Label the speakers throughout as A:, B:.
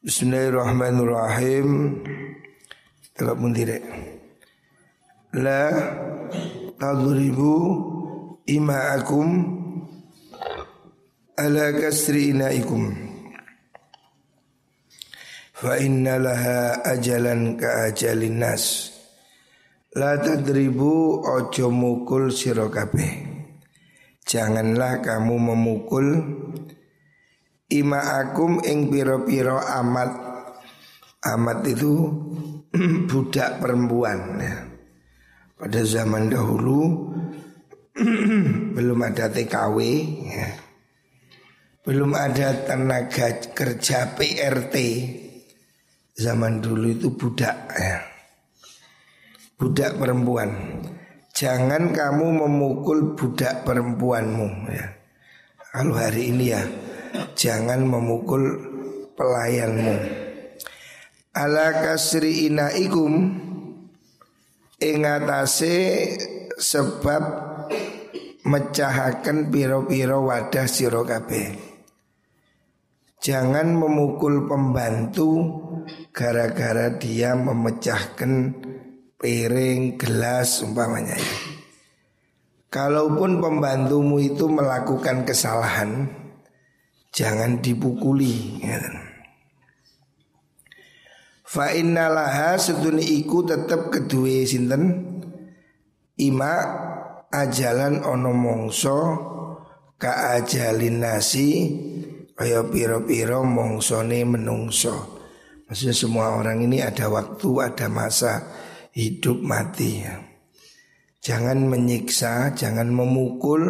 A: Bismillahirrahmanirrahim. Kalau pun tidak. La tadribu ima'akum ala kasri inaikum. Fa inna laha ajalan ka ajalin nas. La tadribu ojo mukul sira Janganlah kamu memukul imaakum ing piro-piro amat amat itu budak perempuan ya. Pada zaman dahulu belum ada TKW ya. Belum ada tenaga kerja PRT Zaman dulu itu budak ya. Budak perempuan Jangan kamu memukul budak perempuanmu ya. Kalau hari ini ya jangan memukul pelayanmu. Ala kasri inaikum ingatase sebab mecahaken piro-piro wadah siro Jangan memukul pembantu gara-gara dia memecahkan piring, gelas umpamanya. Kalaupun pembantumu itu melakukan kesalahan, jangan dipukuli ya. Fa innalaha seduni iku tetep kedue sinten ima ajalan ono mongso ka ajalin nasi kaya piro-piro mongsone menungso. Maksudnya semua orang ini ada waktu, ada masa hidup mati ya. Jangan menyiksa, jangan memukul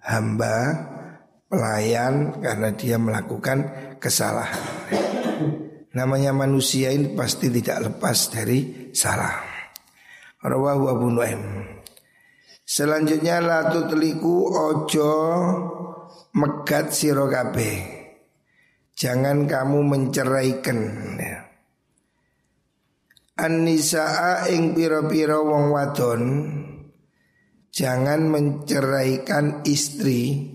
A: hamba pelayan karena dia melakukan kesalahan. Namanya manusia ini pasti tidak lepas dari salah. Rawahu Abu Nuaim. Selanjutnya latu teliku ojo megat sirokabe. Jangan kamu menceraikan. Ya. An-nisa'a ing piro-piro wong wadon Jangan menceraikan istri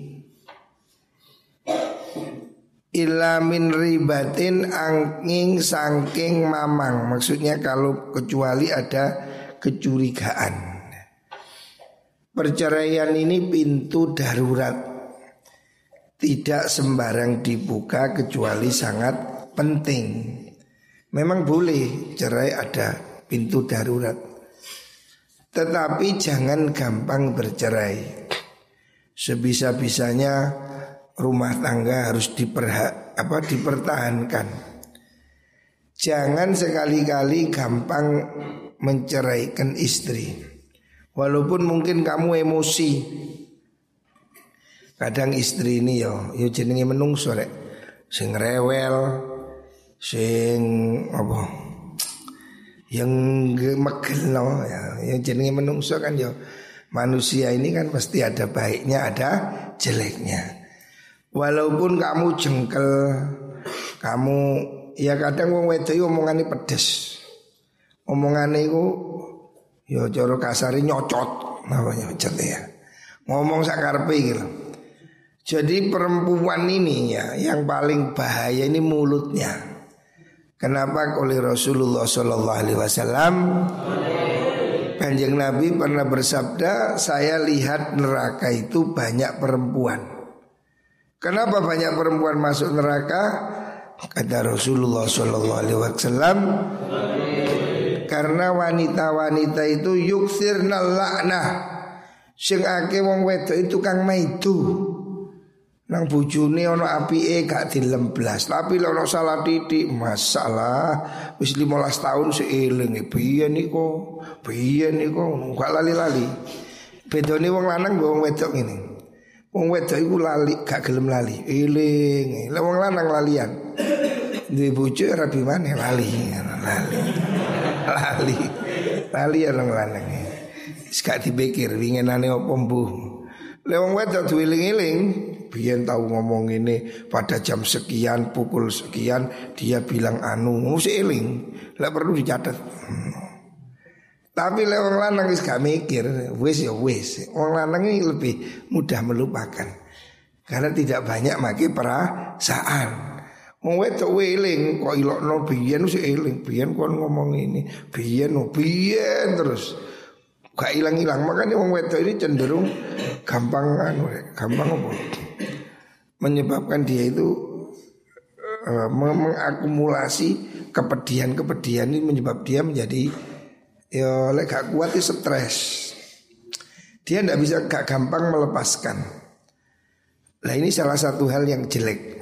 A: Ilamin ribatin angking sangking mamang. Maksudnya kalau kecuali ada kecurigaan. Perceraian ini pintu darurat. Tidak sembarang dibuka kecuali sangat penting. Memang boleh cerai ada pintu darurat. Tetapi jangan gampang bercerai. Sebisa-bisanya rumah tangga harus diperha, apa dipertahankan. Jangan sekali-kali gampang menceraikan istri. Walaupun mungkin kamu emosi. Kadang istri ini yo, yo jenenge menungso rek. Sing rewel, sing apa? Yang megel no ya, yang jenenge menungso kan yo manusia ini kan pasti ada baiknya, ada jeleknya. Walaupun kamu jengkel, kamu ya kadang wong wedok iki omongane pedes. Omongane iku ya cara kasari nyocot namanya ya. Ngomong sakarepe iki lho. Jadi perempuan ini ya yang paling bahaya ini mulutnya. Kenapa oleh Rasulullah Shallallahu Alaihi Wasallam Kanjeng Nabi pernah bersabda Saya lihat neraka itu banyak perempuan Kenapa banyak perempuan masuk neraka? Kata Rasulullah Shallallahu Alaihi Wasallam, karena wanita-wanita itu yuksir laknah. Sing ake wong wedok itu kang maidu. Nang bujuni ono api e gak dilemblas Tapi ono salah titik Masalah Wis 15 tahun seiling Biyen niko Biyen niko Gak lali-lali Bedoni wong lanang wong wedok ini Wong wedok iku lali, gak gelem lali. Eling, lha wong lanang lalian. Di bojo rabi mana lali, lali. Lali. Lali ya wong lanang. Wis gak dipikir winginane apa mbuh. Lha wong wedok duweling-eling, biyen tahu ngomong ini pada jam sekian pukul sekian dia bilang anu mesti eling. Lah perlu dicatat. Tapi lewat lanang wis gak mikir, wis ya wis. Wong lanang ini lebih mudah melupakan. Karena tidak banyak maki perasaan. Wong wedok weling kok ilokno biyen sik eling, biyen kon ngomong ini, biyen oh biyen terus. Gak hilang-hilang makanya wong wedok ini cenderung gampang anu, gampang apa? Menyebabkan dia itu uh, mengakumulasi kepedihan-kepedihan ini menyebab dia menjadi ya lek gak kuat itu stres. Dia tidak bisa gak gampang melepaskan. Nah ini salah satu hal yang jelek.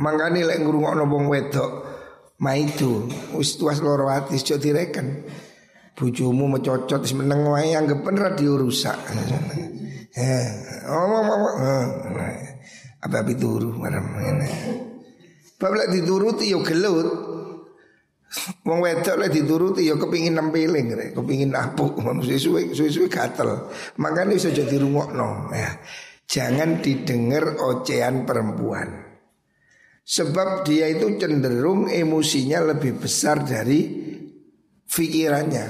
A: Makanya lek ngrungokno wong wedok maidu wis tuas loro ati aja direken. Bojomu mecocot wis meneng wae anggapen radio rusak. Eh, omong omong apa api turu marem. Bab lek dituruti yo gelut. Wong wedok lek dituruti yo kepingin nempeling rek, kepingin apuk, manusia suwe suwe gatel. Makanya bisa jadi rungokno ya. Jangan didengar ocehan perempuan. Sebab dia itu cenderung emosinya lebih besar dari pikirannya.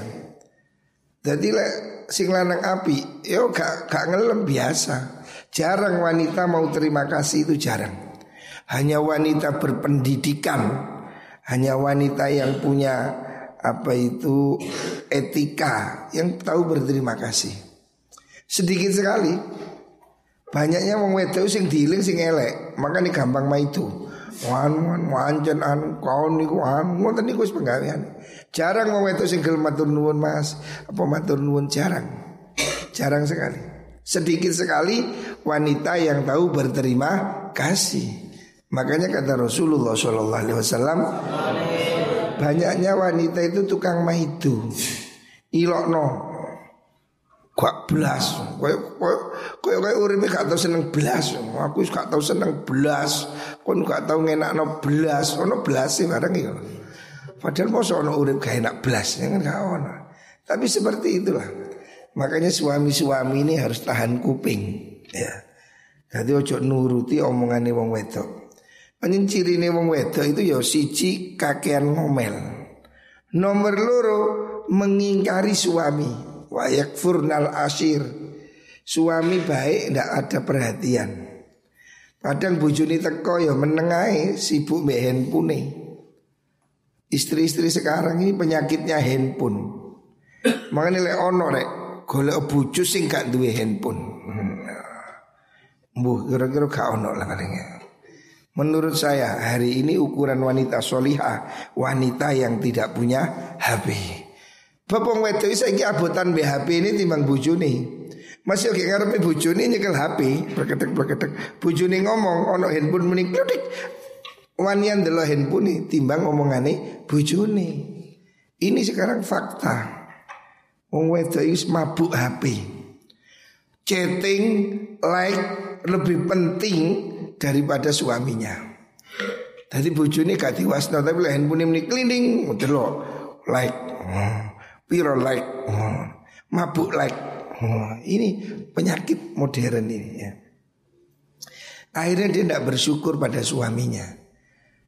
A: Jadi lek sing lanang api, yo gak gak ngelem biasa. Jarang wanita mau terima kasih itu jarang. Hanya wanita berpendidikan, hanya wanita yang punya apa itu etika yang tahu berterima kasih. Sedikit sekali. Banyaknya wong wedok sing diiling sing elek, makanya gampang mah itu. Wan wan wancen an kau niku an ngoten niku wis penggawean. Jarang wong wedok sing gelem matur nuwun Mas. Apa matur nuwun jarang. Jarang sekali. Sedikit sekali wanita yang tahu berterima kasih. Makanya kata Rasulullah Shallallahu Alaihi Wasallam banyaknya wanita itu tukang maidu, ilokno, gak belas, koyo koyo koyo koyo uripe gak tau seneng belas, aku gak tau seneng belas, kon gak tau ngenakno belas, ono belas sih bareng iki. Padahal mau ono urip gak enak belas, ya kan gak ono. Tapi seperti itulah. Makanya suami-suami ini harus tahan kuping, ya. Jadi ojo nuruti omongannya wong wedok. Panjen cirine wong wedok itu ya siji kakean ngomel. Nomor loro mengingkari suami. Wayak furnal asir. Suami baik ndak ada perhatian. Kadang bujuni teko ya menengai sibuk mbek handphone. Istri-istri sekarang ini penyakitnya handphone. Makanya lek ono rek golek bojo sing gak duwe handphone. Mbuh kira-kira gak ono lah palingnya. Menurut saya hari ini ukuran wanita solihah Wanita yang tidak punya HP Bapak wedok saiki abotan BHP ini timbang bojone. Masih oke ngarepe bojone nyekel HP, pleketek-pleketek. Bojone ngomong ono handphone muni kludik. Wanian delok handphone ini timbang omongane bojone. Ini sekarang fakta. Wong wedok iki mabuk HP. Chatting, like lebih penting daripada suaminya. Tadi bojone gak diwasno tapi lah handphone ini cleaning delok like. Hmm. Piro like, oh, mabuk like. Oh, ini penyakit modern ini ya. Akhirnya dia tidak bersyukur pada suaminya.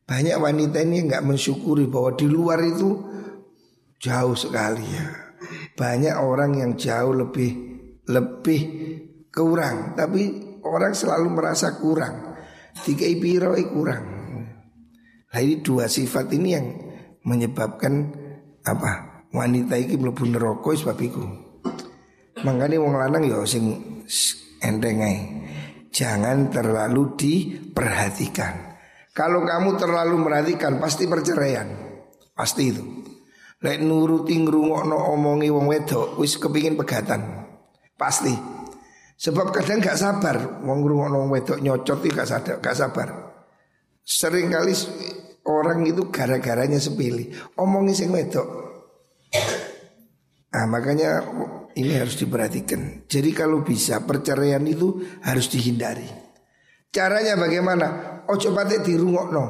A: Banyak wanita ini nggak mensyukuri bahwa di luar itu jauh sekali ya. Banyak orang yang jauh lebih lebih kurang, tapi orang selalu merasa kurang. Tiga piro kurang. Nah ini dua sifat ini yang menyebabkan apa? wanita iki mlebu neraka sebab iku. Mangkane wong lanang ya sing enteng. Jangan terlalu diperhatikan. Kalau kamu terlalu merhatikan pasti perceraian. Pasti itu. Lek nuruti ngrungokno omongi wong wedok wis kepingin pegatan. Pasti. Sebab kadang gak sabar wong ngrungokno wedok nyocot iki gak sadar, gak sabar. Sering kali orang itu gara-garanya sepilih omongi sing wedok Nah makanya ini harus diperhatikan. Jadi kalau bisa perceraian itu harus dihindari. Caranya bagaimana? Ojo pate dirungokno.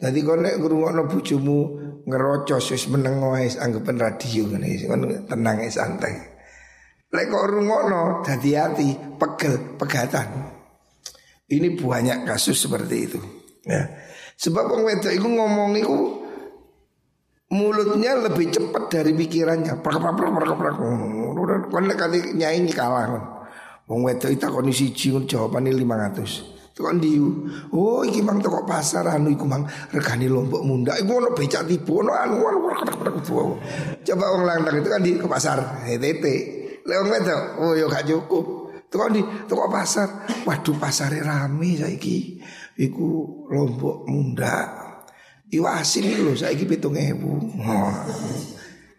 A: Jadi kau nek ngrungokno bojomu ngerocos wis meneng anggapan radio ngene tenang santai. Lek kok rungokno dadi hati pegel pegatan. Ini banyak kasus seperti itu. Ya. Sebab wong wedok iku ngomong iku mulutnya lebih cepat dari pikirannya. Prak prak prak prak prak. Kon nek kali nyanyi kalah kon. Wong wedok itu kondisi siji jawabane 500. Tukang diu. Oh iki mang toko pasar anu iku mang regani lombok munda. Iku ono becak tipu ono anu anu Coba wong lanang itu kan di ke pasar. HTT. Leong wedok. Oh yo gak cukup. Tukang di toko pasar. Waduh pasare rame saiki. Iku lombok munda. Iwa asin iki lho saiki 7000. Oh.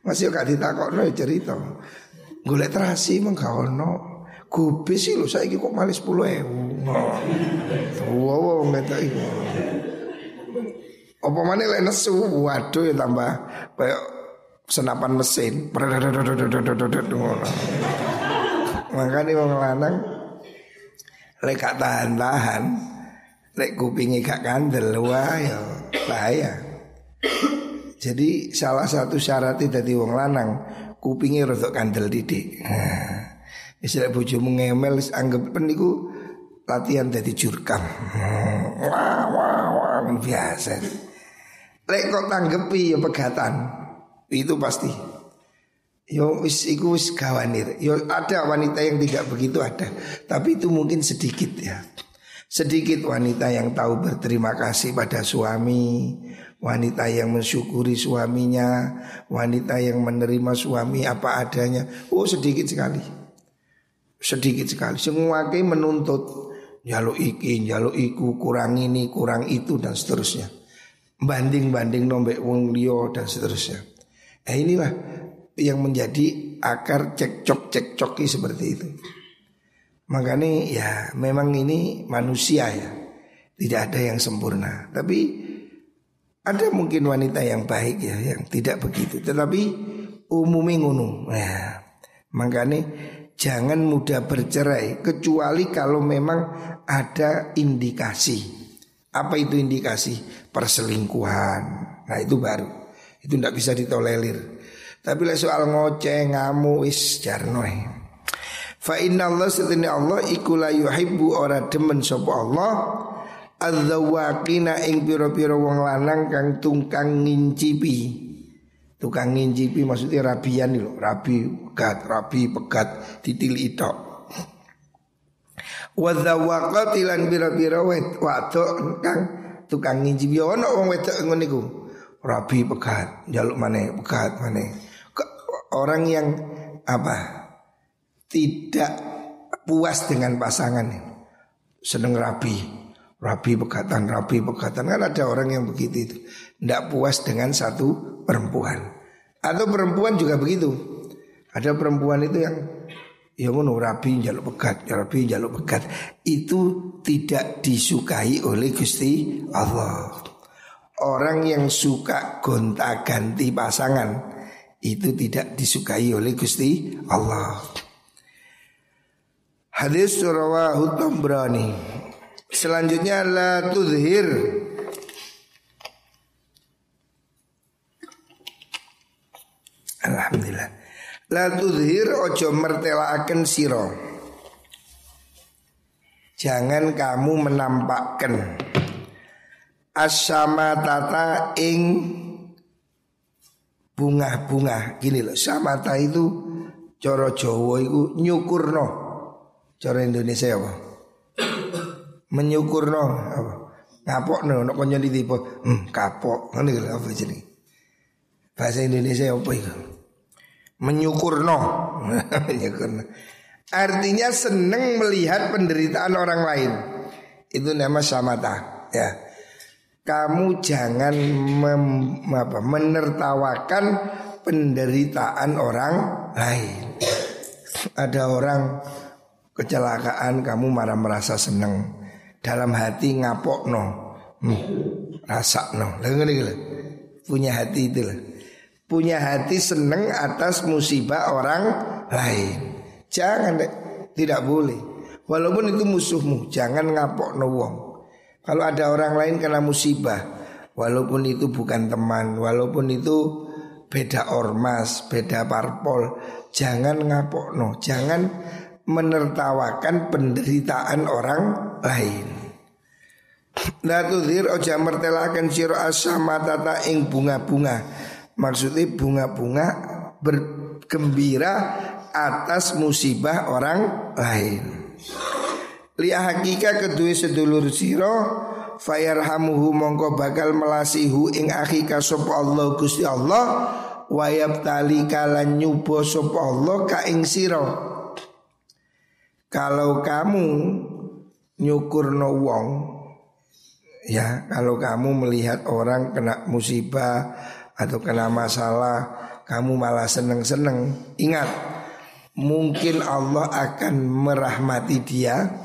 A: Masih gak ditakokno ya cerita. Golek terasi mong gak ono. Kubis sih lo saya kok malah sepuluh ewu. Wow, ngeta itu. Apa mana lek nesu, waduh ya tambah kayak senapan mesin. Makanya mau lanang lek tahan-tahan, lek kupingnya gak kandel, wah ya bahaya. Jadi salah satu syarat dari wong lanang kupingnya rotok kandel didik. Istilah bojomu ngemel anggap peniku latihan jadi jurkam. Wah wah wah biasa. Lek kok tanggepi ya pegatan. Itu pasti. Yo wis iku wis gawanir. Yo ada wanita yang tidak begitu ada, tapi itu mungkin sedikit ya. Sedikit wanita yang tahu berterima kasih pada suami, wanita yang mensyukuri suaminya, wanita yang menerima suami apa adanya. Oh sedikit sekali sedikit sekali. Semua ke menuntut jaluk iki, jaluk iku, kurang ini, kurang itu dan seterusnya. Banding-banding nombek wong dan seterusnya. Eh inilah yang menjadi akar cekcok cekcoki seperti itu. Makanya ya memang ini manusia ya. Tidak ada yang sempurna. Tapi ada mungkin wanita yang baik ya yang tidak begitu. Tetapi umumnya ngono. Ya. Makanya jangan mudah bercerai kecuali kalau memang ada indikasi. Apa itu indikasi? Perselingkuhan. Nah itu baru. Itu tidak bisa ditolerir. Tapi lah soal ngoceh ngamu is jarno Fa inna Allah setina Allah iku la yuhibbu ora demen sapa Allah adzawaqina ing pira-pira wong lanang kang tungkang ngincipi Tukang ngincipi maksudnya rabian loh, rabi pegat, rabi pegat, titil itu. Wadawaqat ilan bira-bira wet wadok kang tukang ngincipi ya ono wong wedok ngono iku. Rabi pegat, jaluk mana pegat mana. Orang yang apa? Tidak puas dengan pasangan seneng rabi, rabi pegatan, rabi pegatan kan ada orang yang begitu itu, tidak puas dengan satu perempuan. Atau perempuan juga begitu. Ada perempuan itu yang ya ngono rabi jaluk pegat, ya rabi jaluk pegat. Itu tidak disukai oleh Gusti Allah. Orang yang suka gonta-ganti pasangan itu tidak disukai oleh Gusti Allah. Hadis rawahu Tabrani. Selanjutnya la tudhir Alhamdulillah. La tudhir ojo mertelaaken siro. Jangan kamu menampakkan asama tata ing bunga-bunga. Gini loh, samata itu coro Jawa itu nyukurno. Coro Indonesia apa? Menyukurno apa? Ngapok no, no konyo ditipu. Hmm, kapok. Ini apa jadi? Bahasa Indonesia apa itu? menyukurno. menyukurno. Artinya seneng melihat penderitaan orang lain. Itu nama samata, ya. Kamu jangan mem, apa, menertawakan penderitaan orang lain. Ada orang kecelakaan kamu marah merasa seneng dalam hati ngapok no hmm, rasa no punya hati itu punya hati seneng atas musibah orang lain. Jangan tidak boleh. Walaupun itu musuhmu, jangan ngapok no wong. Kalau ada orang lain kena musibah, walaupun itu bukan teman, walaupun itu beda ormas, beda parpol, jangan ngapok no, jangan menertawakan penderitaan orang lain. La tudhir oja mertelakan siro asama tata ing bunga-bunga Maksudnya bunga-bunga bergembira atas musibah orang lain. Li hakika kedua sedulur siro fayarhamuhu mongko bakal melasihu ing akhika sop Allah Gusti Allah wayab tali kalan nyubo sop Allah ka ing siro kalau kamu nyukur no wong ya kalau kamu melihat orang kena musibah atau kena masalah kamu malah seneng-seneng. Ingat mungkin Allah akan merahmati dia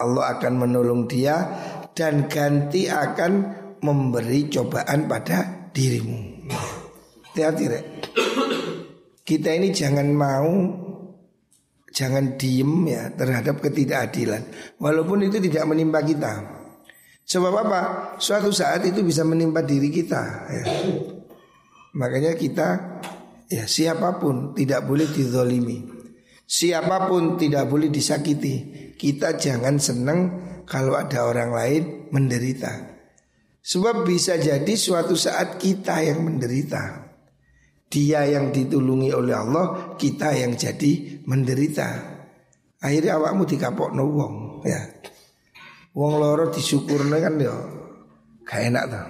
A: Allah akan menolong dia dan ganti akan memberi cobaan pada dirimu. Hati-hati. Kita ini jangan mau jangan diem ya terhadap ketidakadilan walaupun itu tidak menimpa kita. Sebab apa? Suatu saat itu bisa menimpa diri kita ya. Makanya kita ya siapa pun tidak boleh dizolimi. Siapa pun tidak boleh disakiti. Kita jangan senang kalau ada orang lain menderita. Sebab bisa jadi suatu saat kita yang menderita. Dia yang ditulungi oleh Allah, kita yang jadi menderita. Akhirnya awakmu dikapok no wong, ya. Wong loro disyukurnya kan ya gak enak tuh.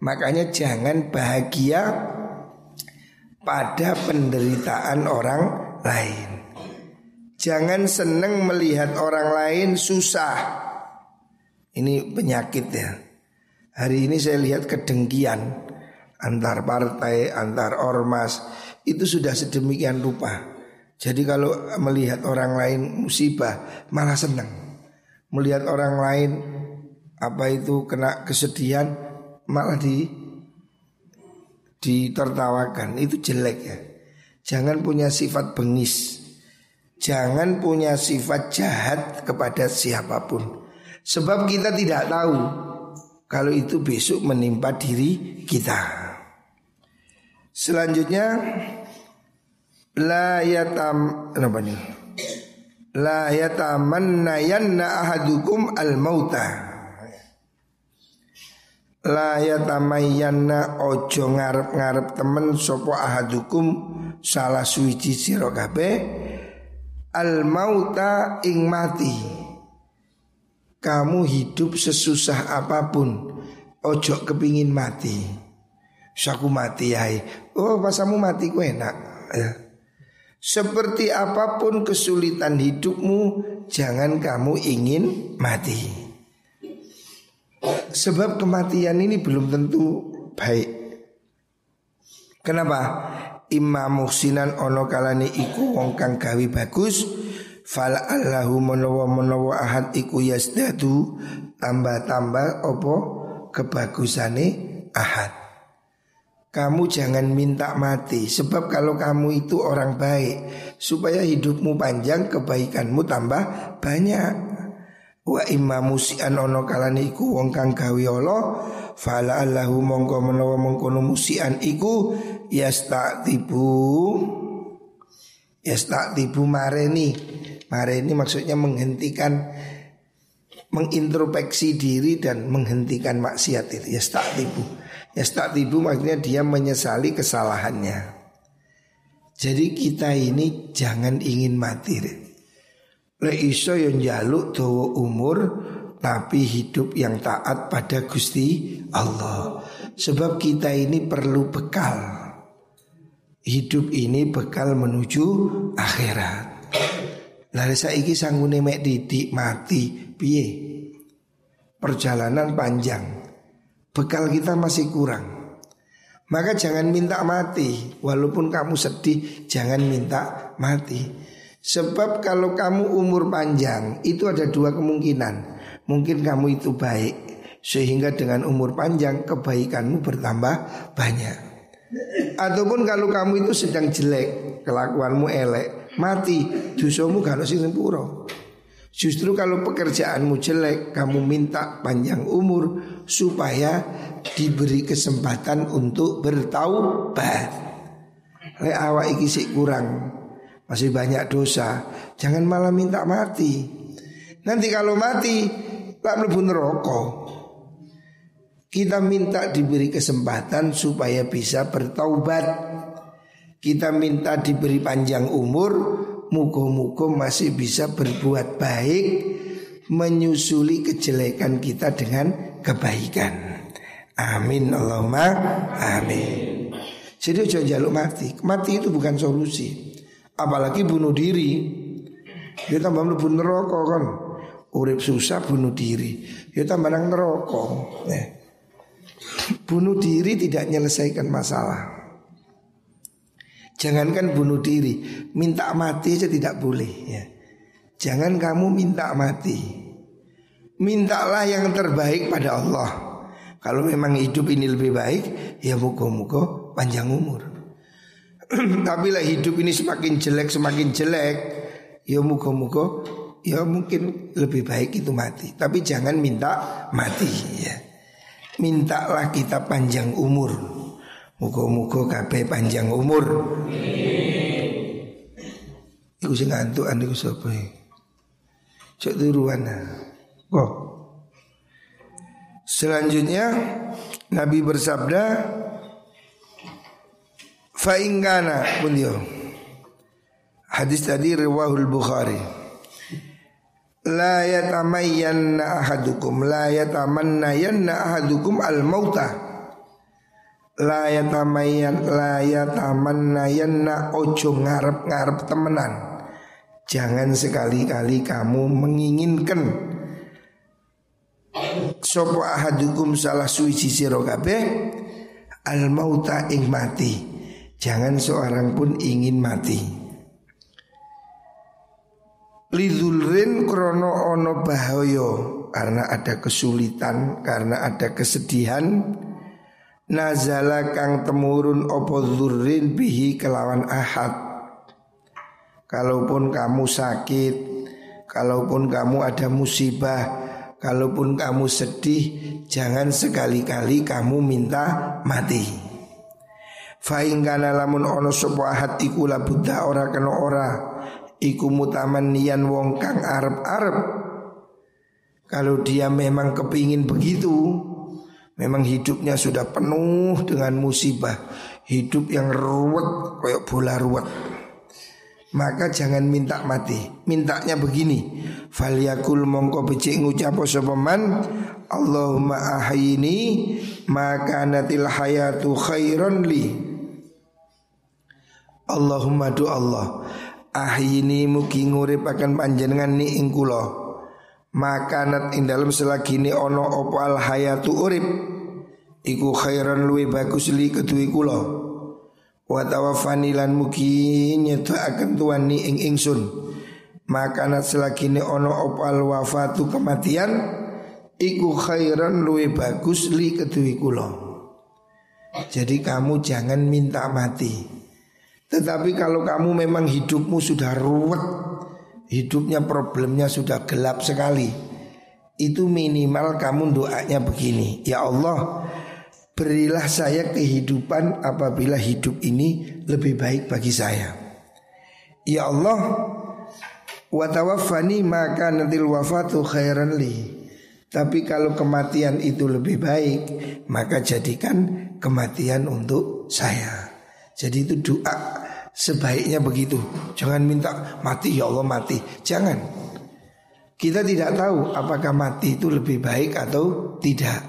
A: Makanya jangan bahagia pada penderitaan orang lain. Jangan seneng melihat orang lain susah. Ini penyakit ya. Hari ini saya lihat kedengkian antar partai, antar ormas itu sudah sedemikian rupa. Jadi kalau melihat orang lain musibah malah senang. Melihat orang lain apa itu kena kesedihan malah di ditertawakan itu jelek ya. Jangan punya sifat bengis. Jangan punya sifat jahat kepada siapa pun. Sebab kita tidak tahu Kalau itu besok menimpa diri kita. Selanjutnya La yatam Apa ahadukum al-mauta La yatamayyanna ojo ngarep-ngarep temen sopo ahadukum salah suci sira kabeh al mauta ing mati. Kamu hidup sesusah apa pun ojo kepingin mati. Saku mati ya. Oh pasamu mati ku enak ya. Seperti apa pun kesulitan hidupmu Jangan kamu ingin mati Sebab kematian ini belum tentu baik. Kenapa? Imam muhsinan ono kalani iku wong kang gawi bagus fal allahu menawa menawa ahad iku yasdadu tambah-tambah opo kebagusane ahad. Kamu jangan minta mati Sebab kalau kamu itu orang baik Supaya hidupmu panjang Kebaikanmu tambah banyak Wa imma musian ono kalani iku wong kang gawe Allah fala allahu mongko menawa mengkono musian iku yastatibu yastatibu mareni. Mareni maksudnya menghentikan mengintrospeksi diri dan menghentikan maksiat itu yastatibu. Yastatibu maksudnya dia menyesali kesalahannya. Jadi kita ini jangan ingin mati deh. Le iso yang jaluk dawa umur tapi hidup yang taat pada Gusti Allah. Sebab kita ini perlu bekal. Hidup ini bekal menuju akhirat. Lalu saiki sanggune mek didik mati piye? Perjalanan panjang. Bekal kita masih kurang. Maka jangan minta mati Walaupun kamu sedih Jangan minta mati Sebab kalau kamu umur panjang itu ada dua kemungkinan. Mungkin kamu itu baik sehingga dengan umur panjang kebaikanmu bertambah banyak. Ataupun kalau kamu itu sedang jelek, kelakuanmu elek, mati, dosamu kalau sempuro. Justru kalau pekerjaanmu jelek, kamu minta panjang umur supaya diberi kesempatan untuk bertaubat. Le awak iki kurang masih banyak dosa, jangan malah minta mati. Nanti kalau mati, tak mlebu rokok. Kita minta diberi kesempatan supaya bisa bertaubat. Kita minta diberi panjang umur, muko-muko masih bisa berbuat baik menyusuli kejelekan kita dengan kebaikan. Amin Allahumma amin. Jadi jangan jaluk mati. Mati itu bukan solusi. Apalagi bunuh diri. Ya tambah mlebu neraka kan. Urip susah bunuh diri. Ya tambah nang neraka. Ya. Bunuh diri tidak menyelesaikan masalah. Jangankan bunuh diri, minta mati aja tidak boleh ya. Jangan kamu minta mati. Mintalah yang terbaik pada Allah. Kalau memang hidup ini lebih baik, ya muka-muka panjang umur. Tapi lah hidup ini semakin jelek semakin jelek, ya muka-muka ya mungkin lebih baik itu mati. Tapi jangan minta mati ya. Mintalah kita panjang umur. Muka-muka kabeh panjang umur. Iku sing ngantuk ane ku sapa Cek turuan. Kok. Selanjutnya Nabi bersabda Fa ingkana pun dia. Hadis tadi riwahul Bukhari. La yatamayyanna ahadukum la yatamanna yanna ahadukum al-mauta la yatamayan la yatamannayanna ojo ngarep-ngarep temenan. Jangan sekali-kali kamu menginginkan Sopo ahadukum salah suci siro kabeh Al mauta ing mati Jangan seorang pun ingin mati. Lidulrin krono ono bahoyo Karena ada kesulitan Karena ada kesedihan. Nazala kang temurun opo dzurrin bihi kelawan ahad. Kalaupun kamu sakit Kalaupun kamu ada musibah Kalaupun kamu sedih Jangan sekali-kali kamu minta mati Fa'in kana lamun ono sopo ahad iku buddha ora kena ora. Iku mutaman nian wong kang arep-arep. Kalau dia memang kepingin begitu Memang hidupnya sudah penuh dengan musibah. Hidup yang ruwet kayak bola ruwet. Maka jangan minta mati. Mintanya begini. Falyakul mongko becik ngucap sopaman Allahumma ahayini Maka natil hayatu khairan li Allahumma du Allah. Ahayini mugi ngurip akan panjenengan ni ingkuloh makanat ing dalam selagini ono opo al hayatu urip? Iku khairan luwe bagus li kedui kula. Wa tawaffani lan mugi akan tuani ing ingsun. Makanat selagini ono opo al wafatu kematian? Iku khairan luwe bagus li kedui kula. Jadi kamu jangan minta mati tetapi kalau kamu memang hidupmu sudah ruwet hidupnya problemnya sudah gelap sekali Itu minimal kamu doanya begini Ya Allah berilah saya kehidupan apabila hidup ini lebih baik bagi saya. Ya Allah Watawafani maka nantil wafatu khairan li. Tapi kalau kematian itu lebih baik Maka jadikan kematian untuk saya Jadi itu doa Sebaiknya begitu. Jangan minta mati ya Allah mati. Jangan. Kita tidak tahu apakah mati itu lebih baik atau tidak.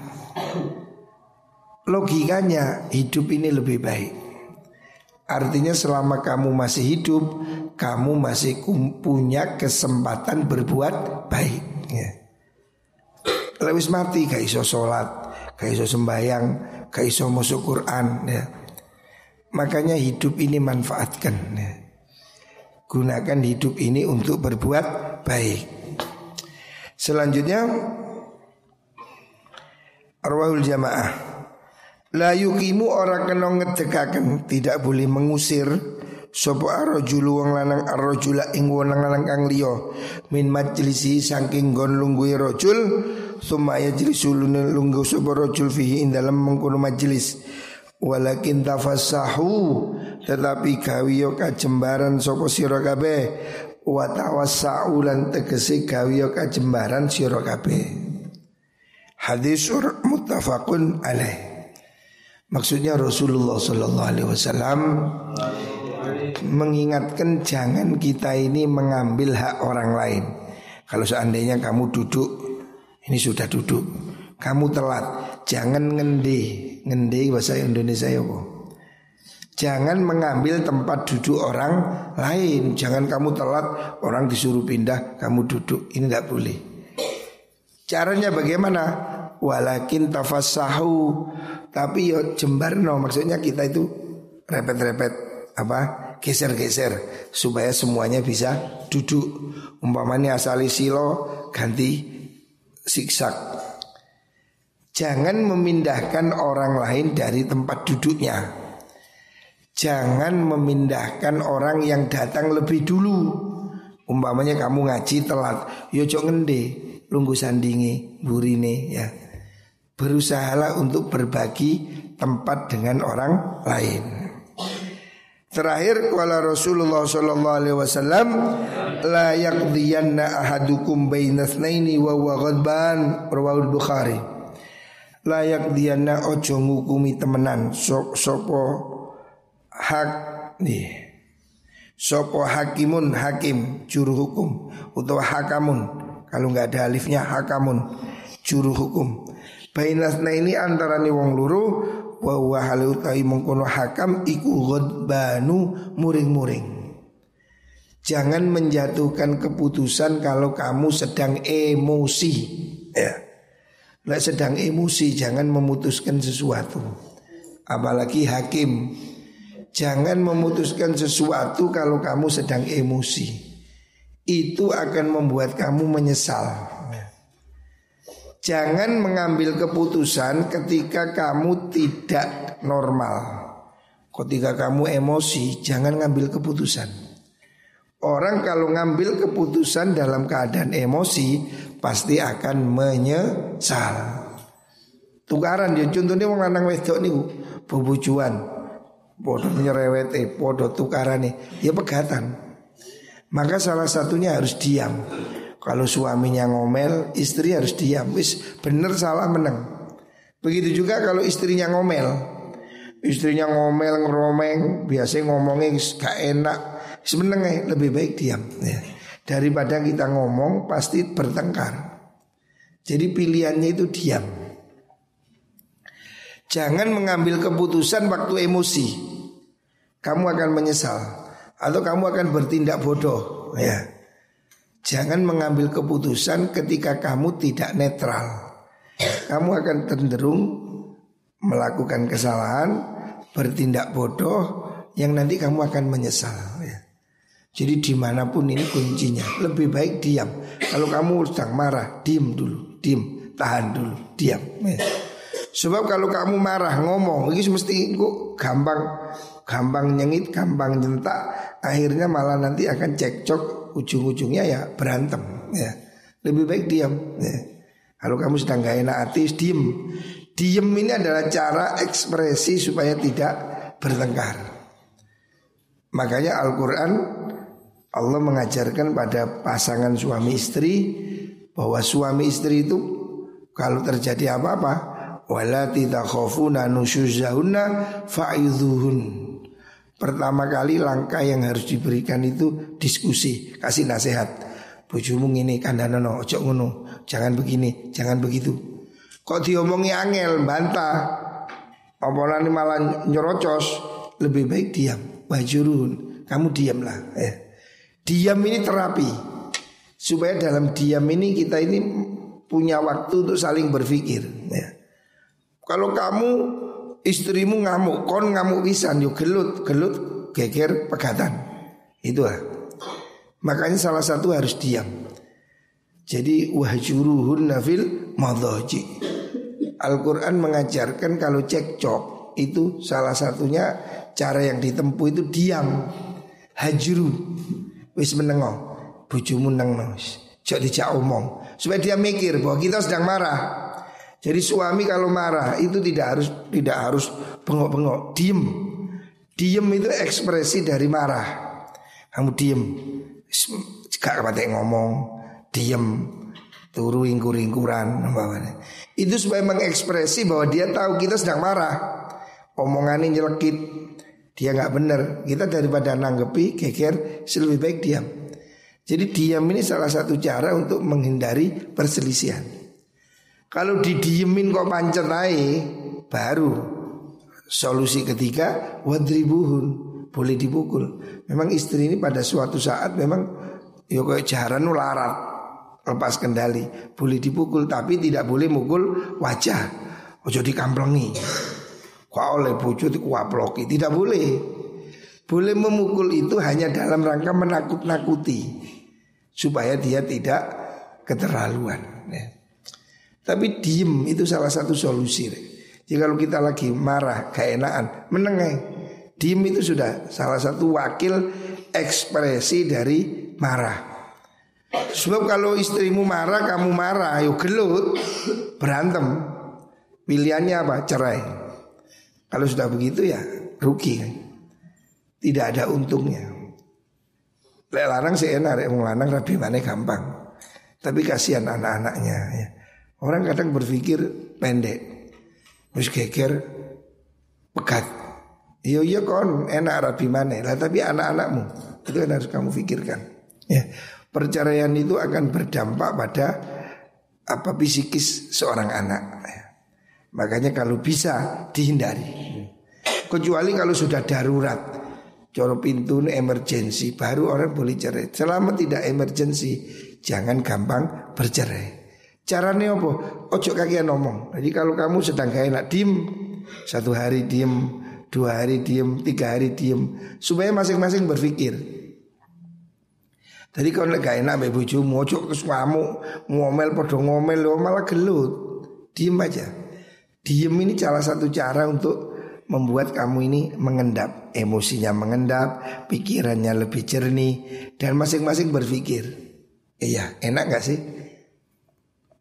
A: Logikanya hidup ini lebih baik. Artinya selama kamu masih hidup, kamu masih punya kesempatan berbuat baik. Ya. Lewis mati, gak iso sholat, gak iso sembahyang, gak iso masuk Quran. Ya. Makanya hidup ini manfaatkan. Gunakan hidup ini untuk berbuat baik. Selanjutnya Arwahul jamaah. La yukimu orang kena ngedekakan Tidak boleh mengusir. Sopo arrojulu wong lanang arrojula ing wong lanang kang min majlisi saking gon lungguhe rojul sumaya jlisu lungguh sapa rojul fihi ing dalem mengkono majlis Walakin tafassahu tetapi gawiyo kajembaran sapa sira kabeh wa lan tegese gawiyo kajembaran sira kabeh. Hadis muttafaqun alaih. Maksudnya Rasulullah sallallahu alaihi wasallam mengingatkan jangan kita ini mengambil hak orang lain. Kalau seandainya kamu duduk, ini sudah duduk, kamu telat, jangan ngende, ngende bahasa Indonesia ya kok. Jangan mengambil tempat duduk orang lain. Jangan kamu telat, orang disuruh pindah, kamu duduk. Ini tidak boleh. Caranya bagaimana? Walakin tafassahu. Tapi yo jembarno maksudnya kita itu repet-repet apa? Geser-geser supaya semuanya bisa duduk. Umpamanya asali silo ganti siksak. Jangan memindahkan orang lain dari tempat duduknya. Jangan memindahkan orang yang datang lebih dulu. Umpamanya kamu ngaji telat, yo cok ngende, lunggu sandingi, burine ya. Berusahalah untuk berbagi tempat dengan orang lain. Terakhir wala Rasulullah sallallahu alaihi wasallam la yaqdiyanna ahadukum bainatsnaini wa huwa ghadban Bukhari. La yaqdiyanna ojo ngukumi temenan sopo hak nih Sopo hakimun hakim juru hukum atau hakamun kalau nggak ada alifnya hakamun juru hukum. Bainasna ini antara nih wong luru wa wa halutai mengkono hakam iku ghadbanu muring-muring. Jangan menjatuhkan keputusan kalau kamu sedang emosi ya. Lah sedang emosi jangan memutuskan sesuatu. Apalagi hakim Jangan memutuskan sesuatu kalau kamu sedang emosi. Itu akan membuat kamu menyesal. Jangan mengambil keputusan ketika kamu tidak normal. Ketika kamu emosi, jangan ngambil keputusan. Orang kalau ngambil keputusan dalam keadaan emosi pasti akan menyesal. Tukaran dia contohnya wong lanang wedok niku bubujuan Podo nyerewete, podo tukarane Ya pegatan. Maka salah satunya harus diam. Kalau suaminya ngomel Istri harus diam. Wis bener salah menang. Begitu juga kalau istrinya ngomel. Istrinya ngomel ngeromeng Biasanya ngomongnya gak enak. Sebenarnya lebih baik diam. Ya. Daripada kita ngomong pasti bertengkar Jadi pilihannya itu diam Jangan mengambil keputusan waktu emosi. Kamu akan menyesal atau kamu akan bertindak bodoh, ya. Jangan mengambil keputusan ketika kamu tidak netral. Kamu akan cenderung melakukan kesalahan, bertindak bodoh yang nanti kamu akan menyesal. Ya. Jadi di mana pun ini kuncinya lebih baik diam. Kalau kamu sedang marah, diam dulu, diam, tahan dulu, diam. Sebab kalau kamu marah ngomong, ini mesti kok gampang gampang nyengit, gampang nyentak, akhirnya malah nanti akan cekcok, ujung-ujungnya ya berantem. Ya. Lebih baik diam. Ya. Kalau kamu sedang gak enak hati, diem. Diem ini adalah cara ekspresi supaya tidak bertengkar. Makanya Al-Quran Allah mengajarkan pada pasangan suami istri bahwa suami istri itu kalau terjadi apa-apa wala takhafuna nusyuzahunna fa'idhuhun. Pertama kali langkah yang harus diberikan itu diskusi, kasih nasihat. Bojomu ngene kandhanono, ojo ngono, jangan begini, jangan begitu. Kok diomongi angel, bantah. Apa malah nyerocos, lebih baik diam. Wajurun, kamu diamlah. Eh. Diam ini terapi. Supaya dalam diam ini kita ini punya waktu untuk saling berpikir. Ya. Kalau kamu istrimu ngamuk, kon ngamuk pisan yo gelut, gelut geger pegatan. Itu lah. Makanya salah satu harus diam. Jadi wahjuruhun nafil madhaji. Al-Quran mengajarkan kalau cekcok itu salah satunya cara yang ditempuh itu diam. Hajru. Wis menengok. Bujumu nengno. Jok dijak omong. Supaya dia mikir bahwa kita sedang marah. Jadi suami kalau marah itu tidak harus tidak harus bengok-bengok, diem. Diem itu ekspresi dari marah. Kamu diem, gak kepati ngomong, diem, turu ingkur-ingkuran, itu supaya mengekspresi bahwa dia tahu kita sedang marah. Omongannya nyelekit, dia nggak benar. Kita daripada nanggepi, geger, lebih baik diam. Jadi diam ini salah satu cara untuk menghindari perselisihan. Kalau didiemin kok pancet baru solusi ketiga wadribuhun boleh dipukul. Memang istri ini pada suatu saat memang yo kayak jaran larat lepas kendali, boleh dipukul tapi tidak boleh mukul wajah. Ojo dikamplengi. Kok oleh bojo dikuaploki, tidak boleh. Boleh memukul itu hanya dalam rangka menakut-nakuti supaya dia tidak keterlaluan. Ya. Tapi diem itu salah satu solusi. Jadi kalau kita lagi marah, keenaan, menengah, diem itu sudah salah satu wakil ekspresi dari marah. Sebab kalau istrimu marah, kamu marah, ayo gelut, berantem. Pilihannya apa? Cerai. Kalau sudah begitu ya rugi Tidak ada untungnya. Lek larang sih enak, rek lanang rabi mana gampang. Tapi kasihan anak-anaknya ya. Orang kadang berpikir pendek. Wis geger pekat. Iya iya kon enak rabi mana lah tapi anak-anakmu itu yang harus kamu pikirkan. Ya. Perceraian itu akan berdampak pada apa psikis seorang anak. Ya. Makanya kalau bisa dihindari. Kecuali kalau sudah darurat. Coro pintu ini emergensi baru orang boleh cerai. Selama tidak emergensi jangan gampang bercerai. Caranya apa? Ojo kakian ngomong. Jadi kalau kamu sedang gak enak diem satu hari diem, dua hari diem, tiga hari diem supaya masing-masing berpikir. Jadi kalau gak enak mbak bojomu ojo kesuamu ngomel podo ngomel lo malah gelut. Diem aja. Diem ini salah satu cara untuk membuat kamu ini mengendap, emosinya mengendap, pikirannya lebih jernih dan masing-masing berpikir, iya enak gak sih,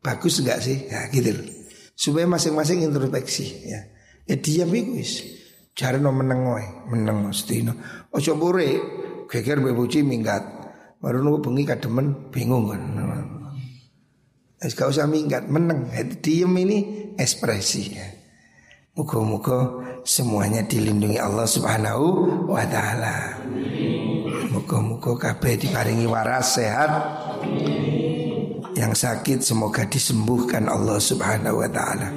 A: bagus gak sih, ya gitu Supaya masing-masing introspeksi ya. Ya diam wis. Cari no meneng wae, meneng mestino. Ojo pure geger mbek boci minggat. Baru nunggu bengi kademen bingung kan. Es gak usah minggat, meneng. Diem ini ekspresi ya. Muka-muka semuanya dilindungi Allah Subhanahu wa taala. Muka-muka kabeh diparingi waras sehat. Yang sakit semoga disembuhkan Allah Subhanahu wa taala.